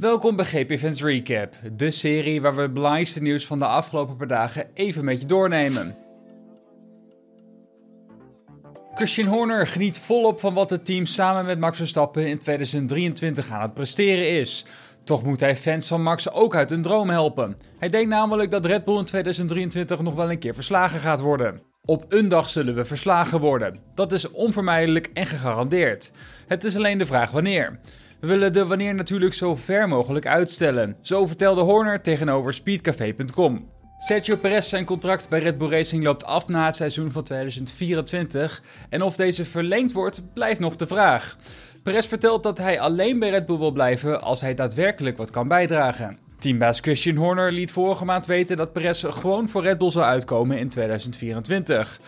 Welkom bij GP Events Recap, de serie waar we het belangrijkste nieuws van de afgelopen paar dagen even met je doornemen. Christian Horner geniet volop van wat het team samen met Max Verstappen in 2023 aan het presteren is. Toch moet hij fans van Max ook uit hun droom helpen. Hij denkt namelijk dat Red Bull in 2023 nog wel een keer verslagen gaat worden. Op een dag zullen we verslagen worden. Dat is onvermijdelijk en gegarandeerd. Het is alleen de vraag wanneer. We willen de wanneer natuurlijk zo ver mogelijk uitstellen. Zo vertelde Horner tegenover speedcafé.com. Sergio Perez zijn contract bij Red Bull Racing loopt af na het seizoen van 2024 en of deze verlengd wordt blijft nog de vraag. Perez vertelt dat hij alleen bij Red Bull wil blijven als hij daadwerkelijk wat kan bijdragen. Teambaas Christian Horner liet vorige maand weten dat Perez gewoon voor Red Bull zou uitkomen in 2024.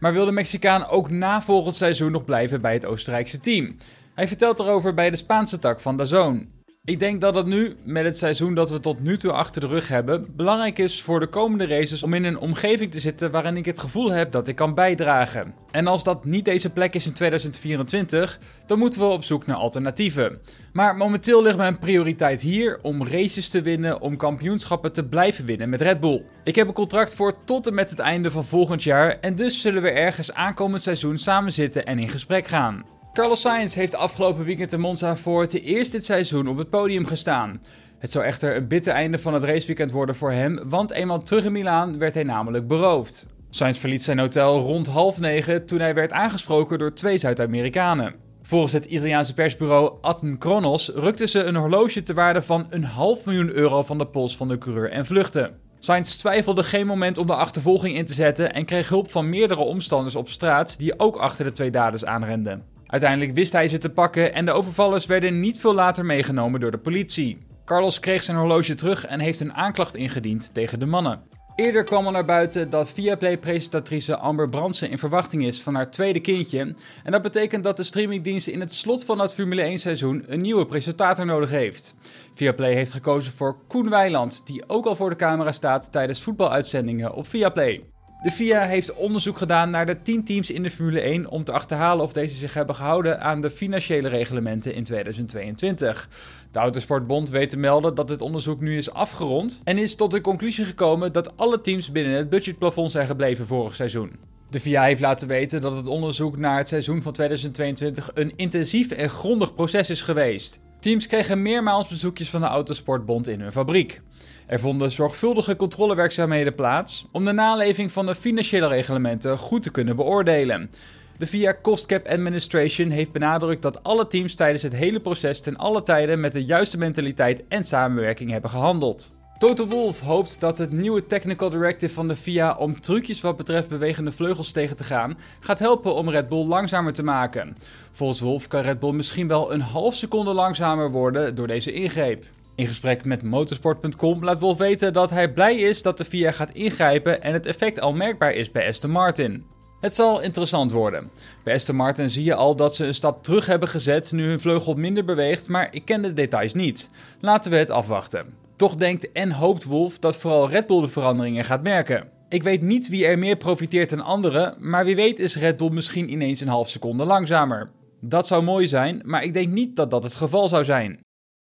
Maar wil de Mexicaan ook na volgend seizoen nog blijven bij het Oostenrijkse team? Hij vertelt erover bij de Spaanse tak van Dazón. Ik denk dat het nu, met het seizoen dat we tot nu toe achter de rug hebben, belangrijk is voor de komende races om in een omgeving te zitten waarin ik het gevoel heb dat ik kan bijdragen. En als dat niet deze plek is in 2024, dan moeten we op zoek naar alternatieven. Maar momenteel ligt mijn prioriteit hier om races te winnen, om kampioenschappen te blijven winnen met Red Bull. Ik heb een contract voor tot en met het einde van volgend jaar en dus zullen we ergens aankomend seizoen samen zitten en in gesprek gaan. Carlos Sainz heeft afgelopen weekend in Monza voor het eerst dit seizoen op het podium gestaan. Het zou echter een bitter einde van het raceweekend worden voor hem, want eenmaal terug in Milaan werd hij namelijk beroofd. Sainz verliet zijn hotel rond half negen toen hij werd aangesproken door twee Zuid-Amerikanen. Volgens het Italiaanse persbureau Atten Kronos rukten ze een horloge te waarde van een half miljoen euro van de pols van de coureur en vluchten. Sainz twijfelde geen moment om de achtervolging in te zetten en kreeg hulp van meerdere omstanders op straat die ook achter de twee daders aanrenden. Uiteindelijk wist hij ze te pakken en de overvallers werden niet veel later meegenomen door de politie. Carlos kreeg zijn horloge terug en heeft een aanklacht ingediend tegen de mannen. Eerder kwam er naar buiten dat Viaplay-presentatrice Amber Brandsen in verwachting is van haar tweede kindje. En dat betekent dat de streamingdienst in het slot van het Formule 1-seizoen een nieuwe presentator nodig heeft. Viaplay heeft gekozen voor Koen Weiland, die ook al voor de camera staat tijdens voetbaluitzendingen op Viaplay. De FIA heeft onderzoek gedaan naar de 10 teams in de Formule 1 om te achterhalen of deze zich hebben gehouden aan de financiële reglementen in 2022. De Autosportbond weet te melden dat het onderzoek nu is afgerond en is tot de conclusie gekomen dat alle teams binnen het budgetplafond zijn gebleven vorig seizoen. De FIA heeft laten weten dat het onderzoek naar het seizoen van 2022 een intensief en grondig proces is geweest. Teams kregen meermaals bezoekjes van de Autosportbond in hun fabriek. Er vonden zorgvuldige controlewerkzaamheden plaats om de naleving van de financiële reglementen goed te kunnen beoordelen. De VIA Cost Cap Administration heeft benadrukt dat alle teams tijdens het hele proces ten alle tijden met de juiste mentaliteit en samenwerking hebben gehandeld. Toto Wolff hoopt dat het nieuwe Technical Directive van de FIA om trucjes wat betreft bewegende vleugels tegen te gaan, gaat helpen om Red Bull langzamer te maken. Volgens Wolff kan Red Bull misschien wel een half seconde langzamer worden door deze ingreep. In gesprek met motorsport.com laat Wolf weten dat hij blij is dat de FIA gaat ingrijpen en het effect al merkbaar is bij Aston Martin. Het zal interessant worden. Bij Aston Martin zie je al dat ze een stap terug hebben gezet nu hun vleugel minder beweegt, maar ik ken de details niet. Laten we het afwachten. Toch denkt en hoopt Wolf dat vooral Red Bull de veranderingen gaat merken. Ik weet niet wie er meer profiteert dan anderen, maar wie weet is Red Bull misschien ineens een half seconde langzamer. Dat zou mooi zijn, maar ik denk niet dat dat het geval zou zijn.